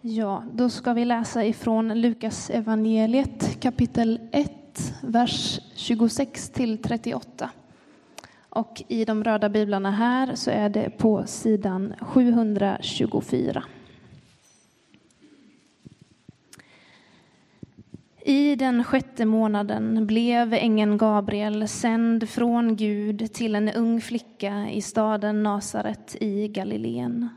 Ja, då ska vi läsa ifrån Lukas evangeliet kapitel 1, vers 26 till 38. Och i de röda biblarna här så är det på sidan 724. I den sjätte månaden blev ängeln Gabriel sänd från Gud till en ung flicka i staden Nasaret i Galileen.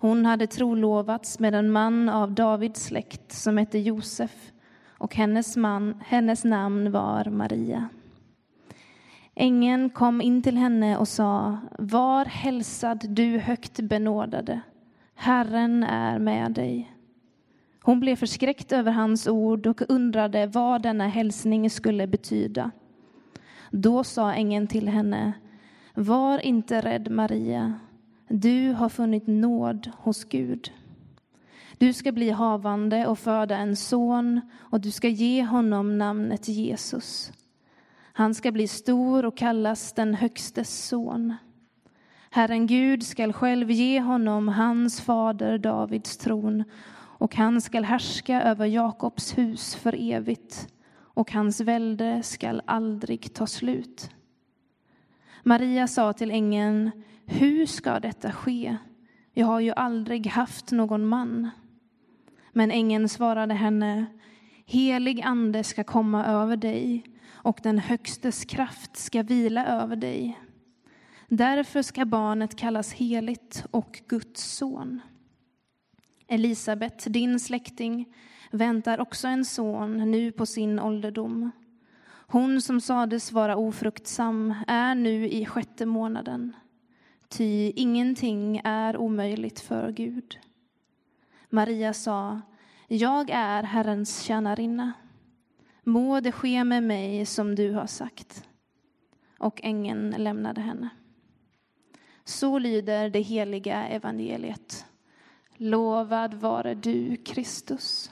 Hon hade trolovats med en man av Davids släkt som hette Josef och hennes, man, hennes namn var Maria. Ängeln kom in till henne och sa, var hälsad du högt benådade, Herren är med dig. Hon blev förskräckt över hans ord och undrade vad denna hälsning skulle betyda. Då sa ängeln till henne, var inte rädd Maria, du har funnit nåd hos Gud. Du ska bli havande och föda en son och du ska ge honom namnet Jesus. Han ska bli stor och kallas den högstes son. Herren Gud skall själv ge honom hans fader Davids tron och han skall härska över Jakobs hus för evigt och hans välde skall aldrig ta slut. Maria sa till ängeln, hur ska detta ske? Jag har ju aldrig haft någon man. Men ängeln svarade henne, helig ande ska komma över dig och den Högstes kraft ska vila över dig. Därför ska barnet kallas heligt och Guds son. Elisabet, din släkting, väntar också en son nu på sin ålderdom. Hon som sades vara ofruktsam är nu i sjätte månaden. Ty ingenting är omöjligt för Gud. Maria sa, jag är Herrens tjänarinna. Må det ske med mig som du har sagt. Och ängeln lämnade henne. Så lyder det heliga evangeliet. Lovad vare du, Kristus.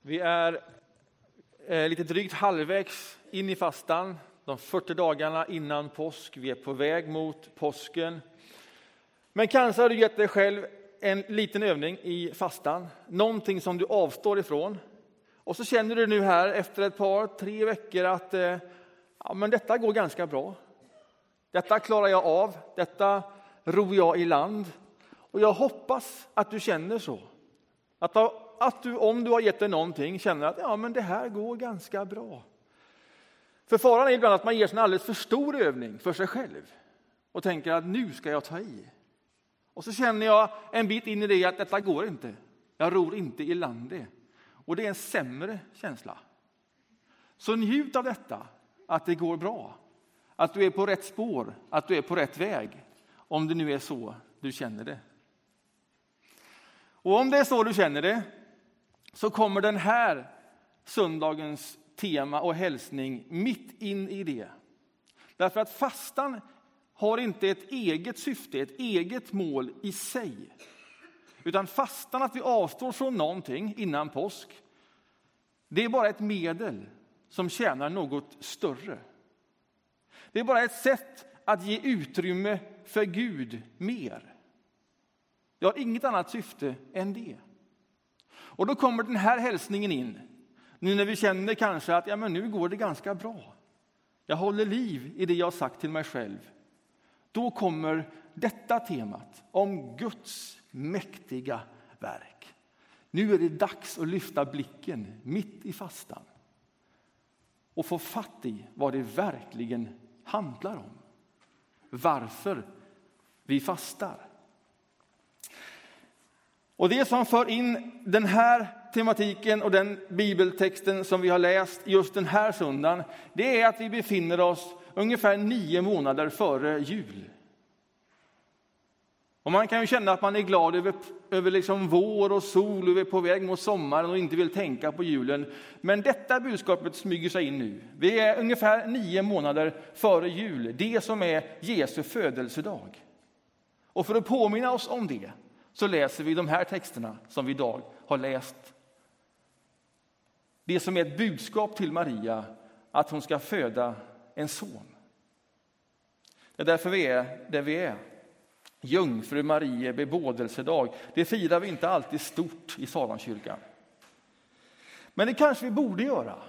Vi är eh, lite drygt halvvägs in i fastan, de 40 dagarna innan påsk. Vi är på väg mot påsken. Men kanske har du gett dig själv en liten övning i fastan, någonting som du avstår ifrån. Och så känner du nu här efter ett par, tre veckor att eh, ja, men detta går ganska bra. Detta klarar jag av, detta ror jag i land. Och jag hoppas att du känner så. Att, att du, om du har gett dig någonting, känner att ja, men det här går ganska bra. För faran är ibland att man ger sig en alldeles för stor övning för sig själv och tänker att nu ska jag ta i. Och så känner jag en bit in i det att detta går inte. Jag ror inte i land det. Och det är en sämre känsla. Så njut av detta, att det går bra. Att du är på rätt spår, att du är på rätt väg. Om det nu är så du känner det. Och om det är så du känner det, så kommer den här söndagens tema och hälsning mitt in i det. Därför att fastan har inte ett eget syfte, ett eget mål i sig. Utan fastan, att vi avstår från någonting innan påsk, det är bara ett medel som tjänar något större. Det är bara ett sätt att ge utrymme för Gud mer. Jag har inget annat syfte än det. Och då kommer den här hälsningen in. Nu när vi känner kanske att ja, men nu går det ganska bra. Jag håller liv i det jag sagt till mig själv. Då kommer detta temat om Guds mäktiga verk. Nu är det dags att lyfta blicken mitt i fastan och få fatt i vad det verkligen handlar om. Varför vi fastar. Och det som för in den här tematiken och den bibeltexten som vi har läst just den här söndagen, det är att vi befinner oss ungefär nio månader före jul. Och man kan ju känna att man är glad över, över liksom vår och sol och är på väg mot sommaren och inte vill tänka på julen. Men detta budskapet smyger sig in nu. Vi är ungefär nio månader före jul, det som är Jesu födelsedag. Och för att påminna oss om det så läser vi de här texterna som vi idag har läst. Det som är ett budskap till Maria att hon ska föda en son. Det är därför vi är där vi är. Jungfru Marie bebådelsedag. Det firar vi inte alltid stort i Salonkyrkan. Men det kanske vi borde göra.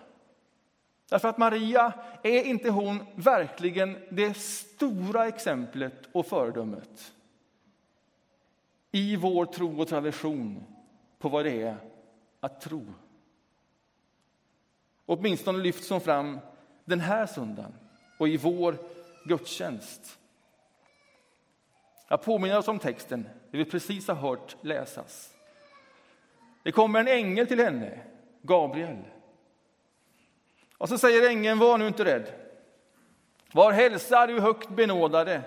Därför att Maria, är inte hon verkligen det stora exemplet och föredömet i vår tro och tradition på vad det är att tro? Åtminstone lyfts hon fram den här söndagen och i vår gudstjänst. Jag påminner oss om texten, det vi precis har hört läsas. Det kommer en ängel till henne, Gabriel. Och så säger ängeln, var nu inte rädd. Var hälsar du högt benådade.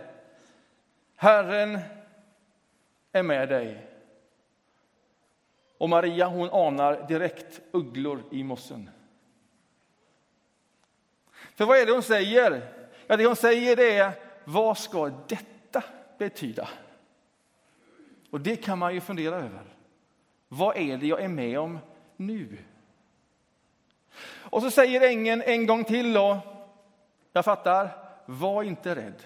Herren är med dig. Och Maria hon anar direkt ugglor i mossen. För vad är det hon säger? Ja, det hon säger det är, vad ska detta betyda? Och det kan man ju fundera över. Vad är det jag är med om nu? Och så säger ängeln en gång till då, jag fattar, var inte rädd.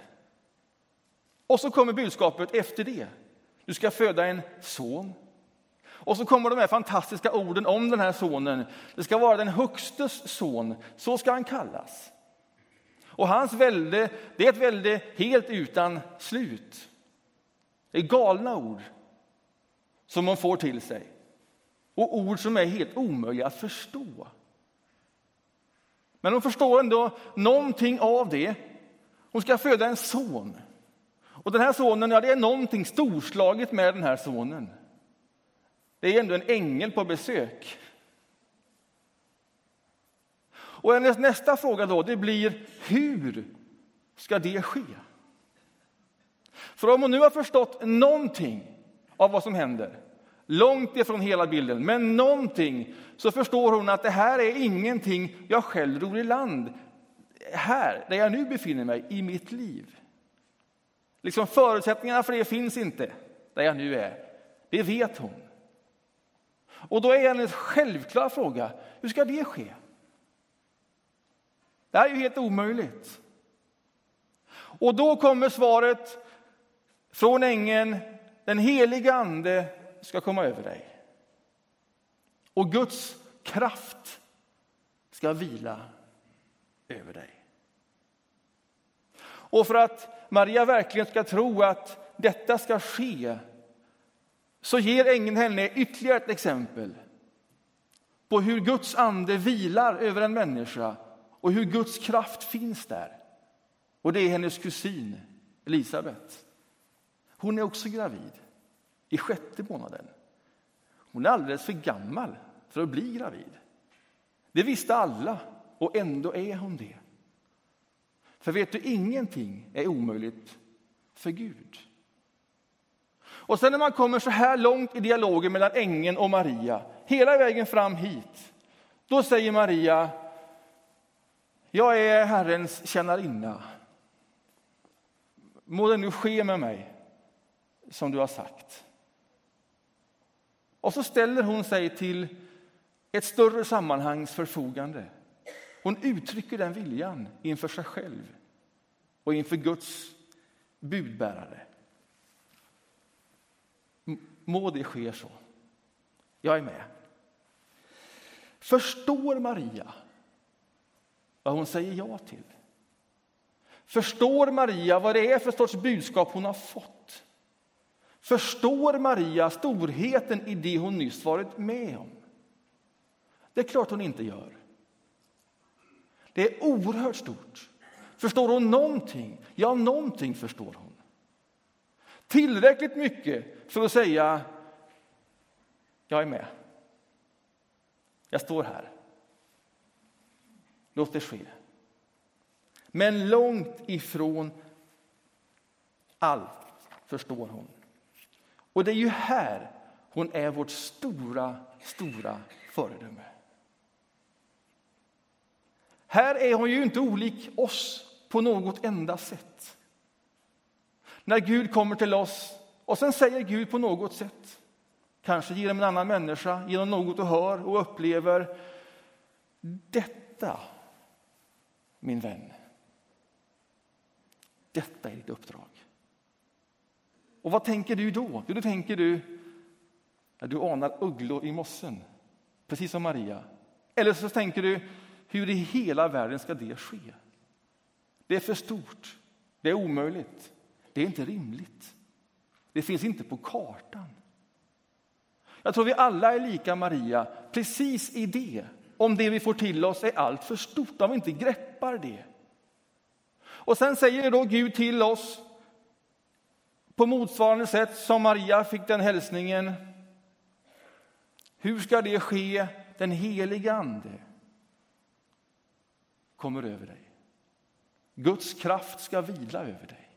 Och så kommer budskapet efter det. Du ska föda en son. Och så kommer de här fantastiska orden om den här sonen. Det ska vara den högstes son, så ska han kallas. Och hans välde, det är ett välde helt utan slut. Det är galna ord som man får till sig. Och ord som är helt omöjliga att förstå. Men hon förstår ändå någonting av det. Hon ska föda en son. Och den här sonen, ja, det är någonting storslaget med den här sonen. Det är ändå en ängel på besök. Och hennes nästa fråga då, det blir hur ska det ske? För om hon nu har förstått någonting av vad som händer, långt ifrån hela bilden, men någonting, så förstår hon att det här är ingenting jag själv ror i land här, där jag nu befinner mig, i mitt liv. Liksom förutsättningarna för det finns inte där jag nu är. Det vet hon. Och då är hennes självklara fråga, hur ska det ske? Det här är ju helt omöjligt. Och då kommer svaret från ängeln, den heliga ande ska komma över dig. Och Guds kraft ska vila över dig. Och för att Maria verkligen ska tro att detta ska ske så ger ängeln henne ytterligare ett exempel på hur Guds ande vilar över en människa och hur Guds kraft finns där. Och det är hennes kusin Elisabet. Hon är också gravid i sjätte månaden. Hon är alldeles för gammal för att bli gravid. Det visste alla och ändå är hon det. För vet du, ingenting är omöjligt för Gud. Och sen när man kommer så här långt i dialogen mellan ängeln och Maria, hela vägen fram hit, då säger Maria, jag är Herrens tjänarinna. Må det nu ske med mig som du har sagt. Och så ställer hon sig till ett större sammanhangs förfogande. Hon uttrycker den viljan inför sig själv och inför Guds budbärare. Må det ske så. Jag är med. Förstår Maria vad hon säger ja till? Förstår Maria vad det är för sorts budskap hon har fått? Förstår Maria storheten i det hon nyss varit med om? Det är klart hon inte gör. Det är oerhört stort. Förstår hon någonting? Ja, någonting förstår hon. Tillräckligt mycket för att säga jag är med. Jag står här. Låt det ske. Men långt ifrån allt förstår hon. Och det är ju här hon är vårt stora, stora föredöme. Här är hon ju inte olik oss på något enda sätt. När Gud kommer till oss och sen säger Gud på något sätt, kanske genom en annan människa, genom något du hör och upplever. Detta, min vän, detta är ditt uppdrag. Och vad tänker du då? Jo, då tänker du, att du anar ugglor i mossen, precis som Maria. Eller så tänker du, hur i hela världen ska det ske? Det är för stort, det är omöjligt, det är inte rimligt. Det finns inte på kartan. Jag tror vi alla är lika Maria, precis i det. Om det vi får till oss är allt för stort, om vi inte greppar det. Och sen säger då Gud till oss på motsvarande sätt som Maria fick den hälsningen. Hur ska det ske? Den helige Ande kommer över dig. Guds kraft ska vila över dig.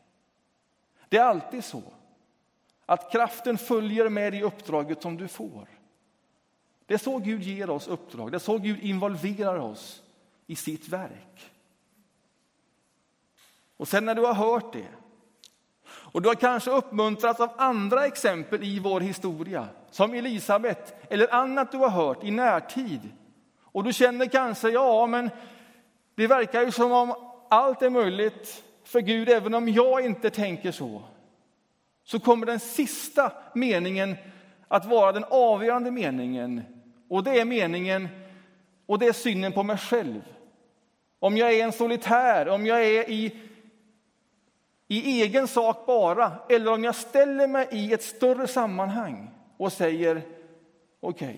Det är alltid så att kraften följer med i uppdraget som du får. Det är så Gud ger oss uppdrag, det är så Gud involverar oss i sitt verk. Och sen när du har hört det och du har kanske uppmuntrats av andra exempel i vår historia, som Elisabet eller annat du har hört i närtid. Och du känner kanske, ja, men det verkar ju som om allt är möjligt för Gud, även om jag inte tänker så. Så kommer den sista meningen att vara den avgörande meningen. Och det är meningen, och det är synen på mig själv. Om jag är en solitär, om jag är i i egen sak bara, eller om jag ställer mig i ett större sammanhang och säger okej, okay,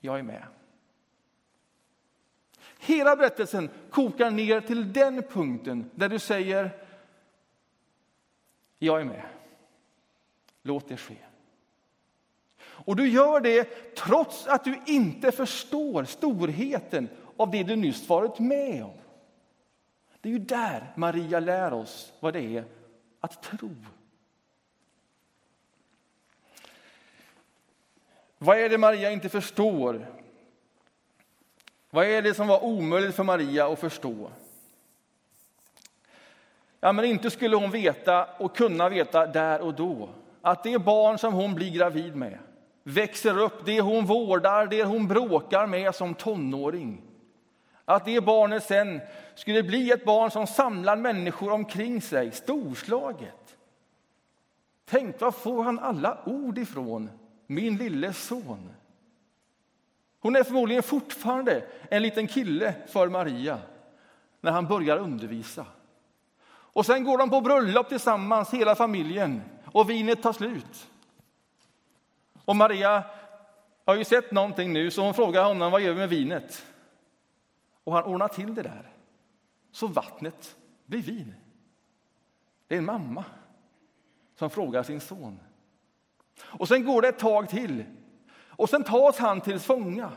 jag är med. Hela berättelsen kokar ner till den punkten där du säger jag är med. Låt det ske. Och du gör det trots att du inte förstår storheten av det du nyss varit med om. Det är ju där Maria lär oss vad det är att tro. Vad är det Maria inte förstår? Vad är det som var omöjligt för Maria att förstå? Ja, men inte skulle hon veta och kunna veta där och då att det barn som hon blir gravid med växer upp, det hon vårdar, det hon bråkar med som tonåring att det barnet sen skulle bli ett barn som samlar människor omkring sig, storslaget. Tänk, var får han alla ord ifrån, min lille son? Hon är förmodligen fortfarande en liten kille för Maria när han börjar undervisa. Och sen går de på bröllop tillsammans, hela familjen, och vinet tar slut. Och Maria har ju sett någonting nu, så hon frågar honom vad gör vi med vinet? Och han ordnar till det där. Så vattnet blir vin. Det är en mamma som frågar sin son. Och sen går det ett tag till. Och sen tas han till fånga.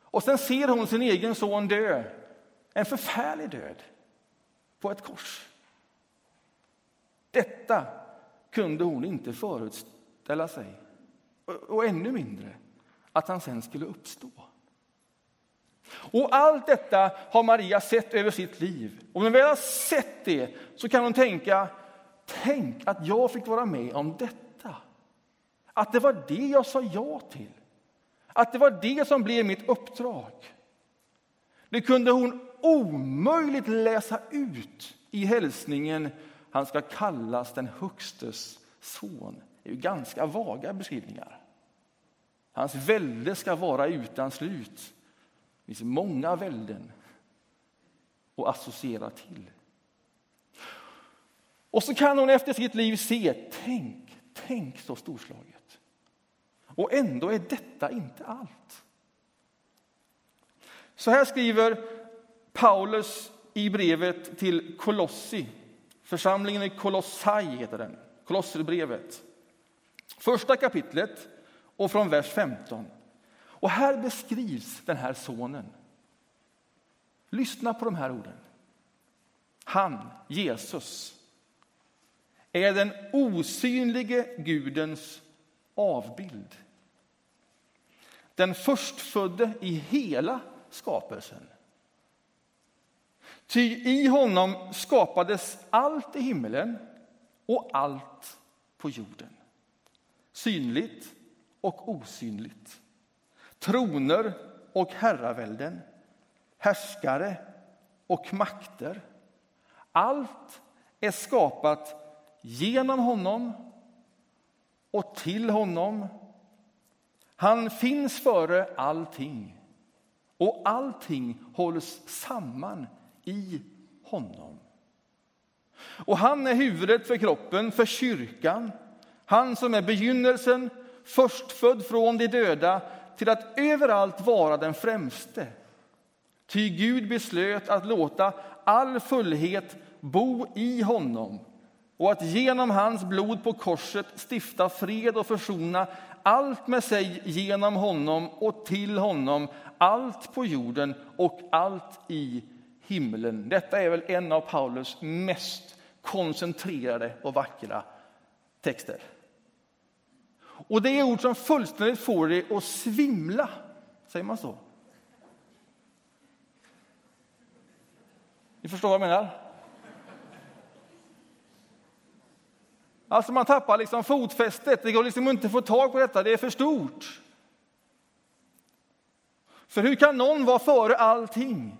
Och sen ser hon sin egen son dö. En förfärlig död på ett kors. Detta kunde hon inte föreställa sig. Och, och ännu mindre att han sen skulle uppstå. Och allt detta har Maria sett över sitt liv. Och när väl har sett det så kan hon tänka, tänk att jag fick vara med om detta. Att det var det jag sa ja till. Att det var det som blev mitt uppdrag. Det kunde hon omöjligt läsa ut i hälsningen han ska kallas den högstes son. Det är ju ganska vaga beskrivningar. Hans välde ska vara utan slut. Det finns många välden att associera till. Och så kan hon efter sitt liv se, tänk, tänk så storslaget. Och ändå är detta inte allt. Så här skriver Paulus i brevet till Kolossi. Församlingen i Kolossai heter den, Kolosserbrevet. Första kapitlet och från vers 15. Och här beskrivs den här sonen. Lyssna på de här orden. Han, Jesus, är den osynlige Gudens avbild. Den förstfödde i hela skapelsen. Ty i honom skapades allt i himmelen och allt på jorden. Synligt och osynligt troner och herravälden, härskare och makter. Allt är skapat genom honom och till honom. Han finns före allting och allting hålls samman i honom. Och han är huvudet för kroppen, för kyrkan. Han som är begynnelsen, förstfödd från de döda till att överallt vara den främste. Ty Gud beslöt att låta all fullhet bo i honom och att genom hans blod på korset stifta fred och försona allt med sig genom honom och till honom, allt på jorden och allt i himlen. Detta är väl en av Paulus mest koncentrerade och vackra texter. Och det är ord som fullständigt får dig att svimla. Säger man så? Ni förstår vad jag menar? Alltså man tappar liksom fotfästet. Det går liksom inte att få tag på detta. Det är för stort. För hur kan någon vara före allting?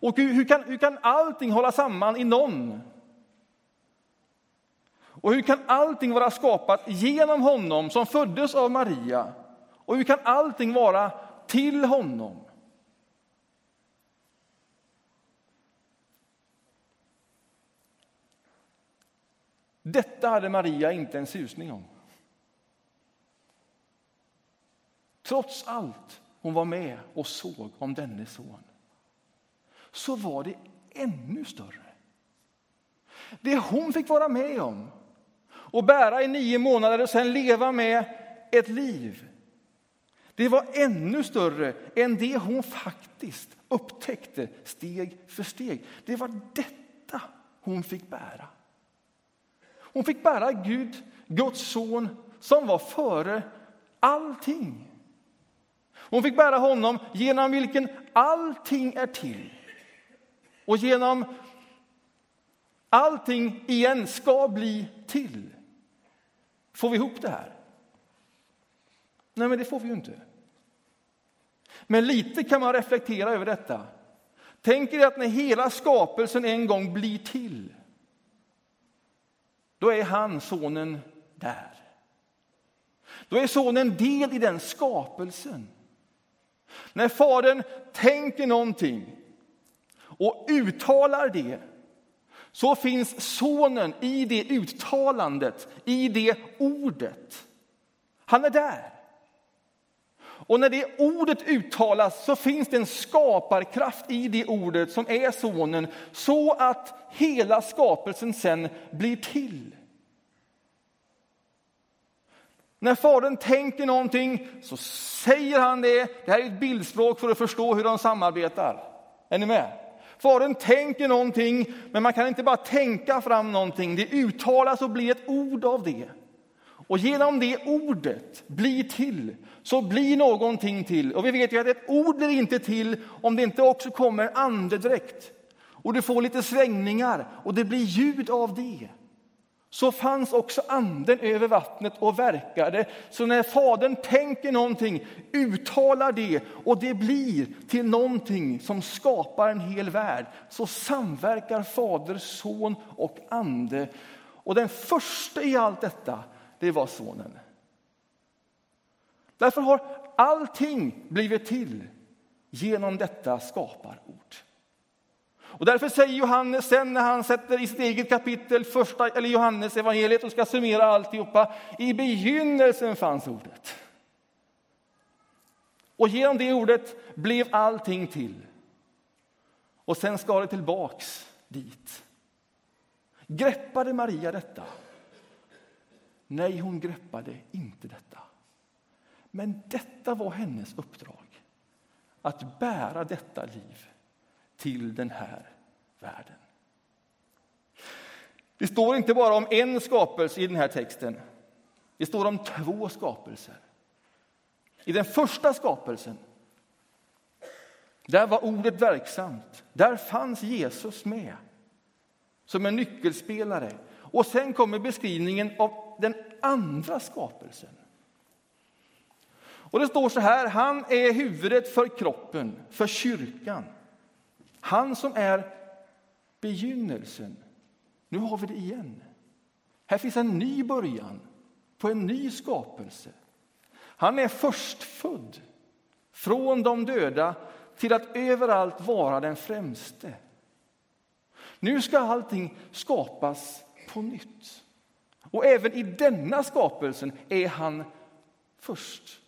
Och hur, hur, kan, hur kan allting hålla samman i någon? Och hur kan allting vara skapat genom honom som föddes av Maria? Och hur kan allting vara till honom? Detta hade Maria inte en susning om. Trots allt hon var med och såg om denne son så var det ännu större. Det hon fick vara med om och bära i nio månader och sen leva med ett liv. Det var ännu större än det hon faktiskt upptäckte steg för steg. Det var detta hon fick bära. Hon fick bära Gud, Guds son, som var före allting. Hon fick bära honom genom vilken allting är till och genom allting igen ska bli till. Får vi ihop det här? Nej, men det får vi ju inte. Men lite kan man reflektera över detta. Tänk er att när hela skapelsen en gång blir till, då är han, sonen, där. Då är sonen del i den skapelsen. När fadern tänker någonting och uttalar det så finns sonen i det uttalandet, i det ordet. Han är där. Och när det ordet uttalas så finns det en skaparkraft i det ordet som är sonen så att hela skapelsen sen blir till. När fadern tänker någonting så säger han det. Det här är ett bildspråk för att förstå hur de samarbetar. Är ni med? Fadern tänker någonting, men man kan inte bara tänka fram någonting. Det uttalas och blir ett ord av det. Och genom det ordet blir till, så blir någonting till. Och vi vet ju att ett ord blir inte till om det inte också kommer andedräkt. Och du får lite svängningar och det blir ljud av det så fanns också anden över vattnet och verkade. Så när Fadern tänker någonting, uttalar det och det blir till någonting som skapar en hel värld, så samverkar Fader, Son och Ande. Och den första i allt detta, det var Sonen. Därför har allting blivit till genom detta skaparord. Och därför säger Johannes sen när han sätter i sitt eget kapitel, första, eller Johannes evangeliet och ska summera alltihopa, i begynnelsen fanns ordet. Och genom det ordet blev allting till. Och sen ska det tillbaks dit. Greppade Maria detta? Nej, hon greppade inte detta. Men detta var hennes uppdrag, att bära detta liv till den här världen. Det står inte bara om en skapelse i den här texten. Det står om två skapelser. I den första skapelsen där var ordet verksamt. Där fanns Jesus med som en nyckelspelare. Och sen kommer beskrivningen av den andra skapelsen. Och Det står så här, han är huvudet för kroppen, för kyrkan. Han som är begynnelsen. Nu har vi det igen. Här finns en ny början på en ny skapelse. Han är förstfödd från de döda till att överallt vara den främste. Nu ska allting skapas på nytt. Och även i denna skapelsen är han först.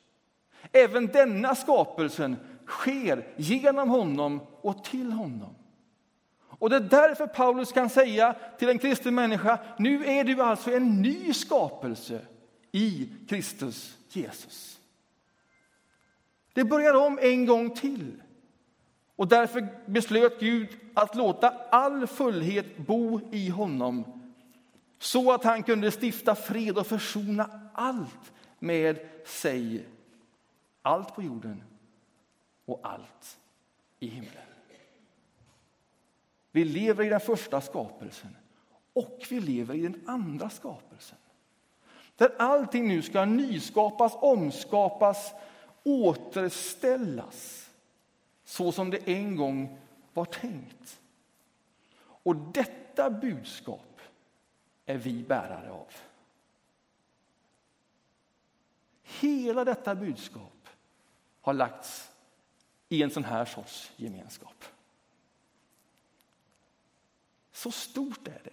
Även denna skapelsen sker genom honom och till honom. Och Det är därför Paulus kan säga till en kristen människa nu är du alltså en ny skapelse i Kristus Jesus. Det börjar om en gång till. Och därför beslöt Gud att låta all fullhet bo i honom så att han kunde stifta fred och försona allt med sig. Allt på jorden och allt i himlen. Vi lever i den första skapelsen och vi lever i den andra skapelsen. Där allting nu ska nyskapas, omskapas, återställas så som det en gång var tänkt. Och detta budskap är vi bärare av. Hela detta budskap har lagts i en sån här sorts gemenskap. Så stort är det.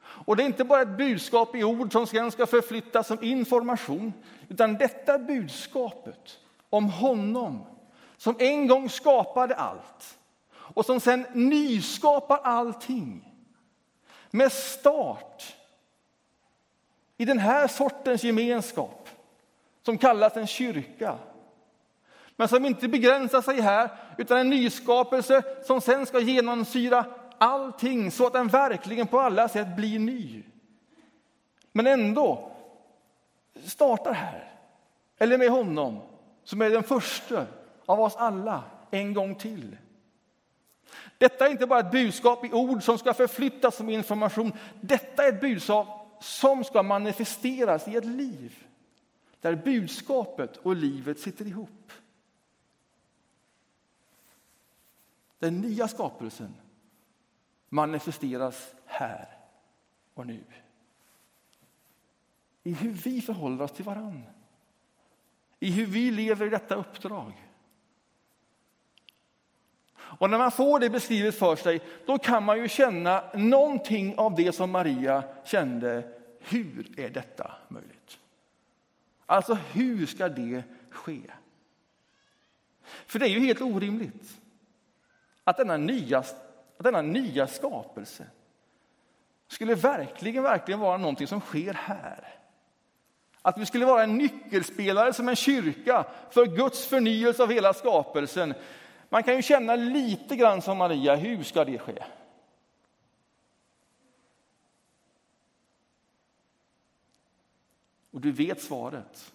Och det är inte bara ett budskap i ord som sen ska förflyttas som information, utan detta budskapet om honom som en gång skapade allt och som sen nyskapar allting med start i den här sortens gemenskap som kallas en kyrka. Men som inte begränsar sig här, utan en nyskapelse som sen ska genomsyra allting så att den verkligen på alla sätt blir ny. Men ändå startar här, eller med honom som är den första av oss alla en gång till. Detta är inte bara ett budskap i ord som ska förflyttas som information. Detta är ett budskap som ska manifesteras i ett liv där budskapet och livet sitter ihop. Den nya skapelsen manifesteras här och nu. I hur vi förhåller oss till varann. I hur vi lever i detta uppdrag. Och när man får det beskrivet för sig, då kan man ju känna någonting av det som Maria kände. Hur är detta möjligt? Alltså, hur ska det ske? För det är ju helt orimligt att denna nya, att denna nya skapelse skulle verkligen, verkligen vara någonting som sker här. Att vi skulle vara en nyckelspelare som en kyrka för Guds förnyelse av hela skapelsen. Man kan ju känna lite grann som Maria, hur ska det ske? Och du vet svaret.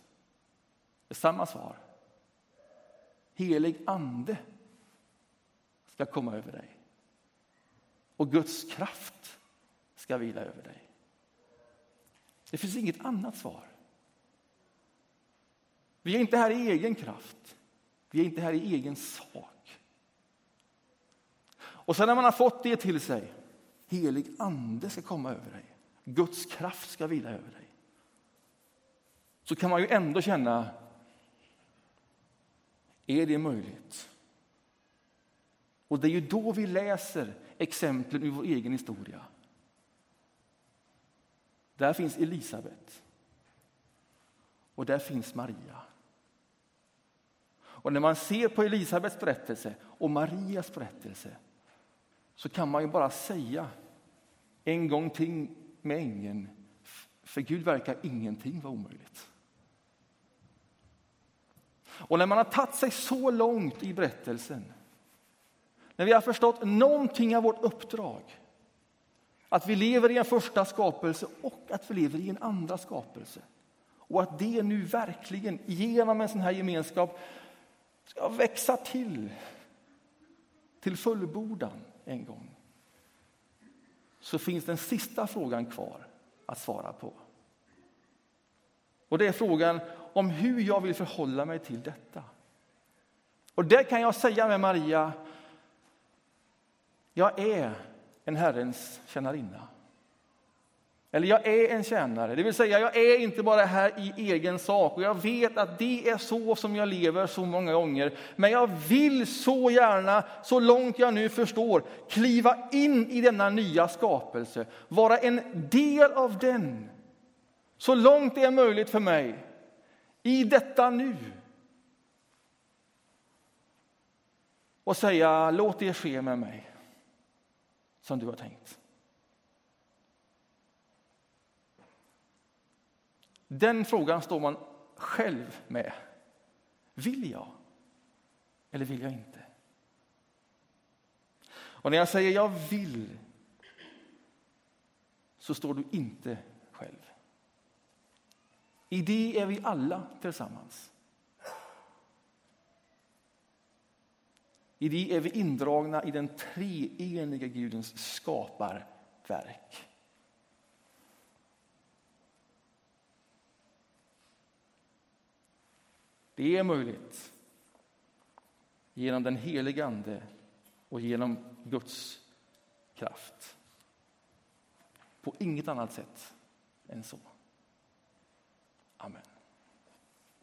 Det är samma svar. Helig ande ska komma över dig. Och Guds kraft ska vila över dig. Det finns inget annat svar. Vi är inte här i egen kraft. Vi är inte här i egen sak. Och sen när man har fått det till sig, helig ande ska komma över dig. Guds kraft ska vila över dig. Så kan man ju ändå känna, är det möjligt? Och det är ju då vi läser exemplen ur vår egen historia. Där finns Elisabet. Och där finns Maria. Och när man ser på Elisabets berättelse och Marias berättelse så kan man ju bara säga en gång till med ängeln, för Gud verkar ingenting vara omöjligt. Och när man har tagit sig så långt i berättelsen när vi har förstått någonting av vårt uppdrag, att vi lever i en första skapelse och att vi lever i en andra skapelse. Och att det nu verkligen genom en sån här gemenskap ska växa till, till fullbordan en gång. Så finns den sista frågan kvar att svara på. Och det är frågan om hur jag vill förhålla mig till detta. Och det kan jag säga med Maria jag är en Herrens tjänarinna. Eller jag är en tjänare, det vill säga jag är inte bara här i egen sak och jag vet att det är så som jag lever så många gånger. Men jag vill så gärna, så långt jag nu förstår, kliva in i denna nya skapelse, vara en del av den. Så långt det är möjligt för mig, i detta nu. Och säga, låt det ske med mig som du har tänkt. Den frågan står man själv med. Vill jag? Eller vill jag inte? Och när jag säger jag vill så står du inte själv. I det är vi alla tillsammans. I det är vi indragna i den treeniga Gudens skaparverk. Det är möjligt genom den helige Ande och genom Guds kraft. På inget annat sätt än så. Amen.